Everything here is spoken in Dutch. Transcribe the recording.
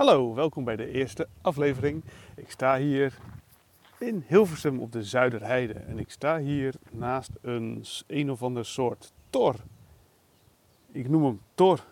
Hallo, welkom bij de eerste aflevering. Ik sta hier in Hilversum op de Zuiderheide en ik sta hier naast een een of ander soort tor. Ik noem hem tor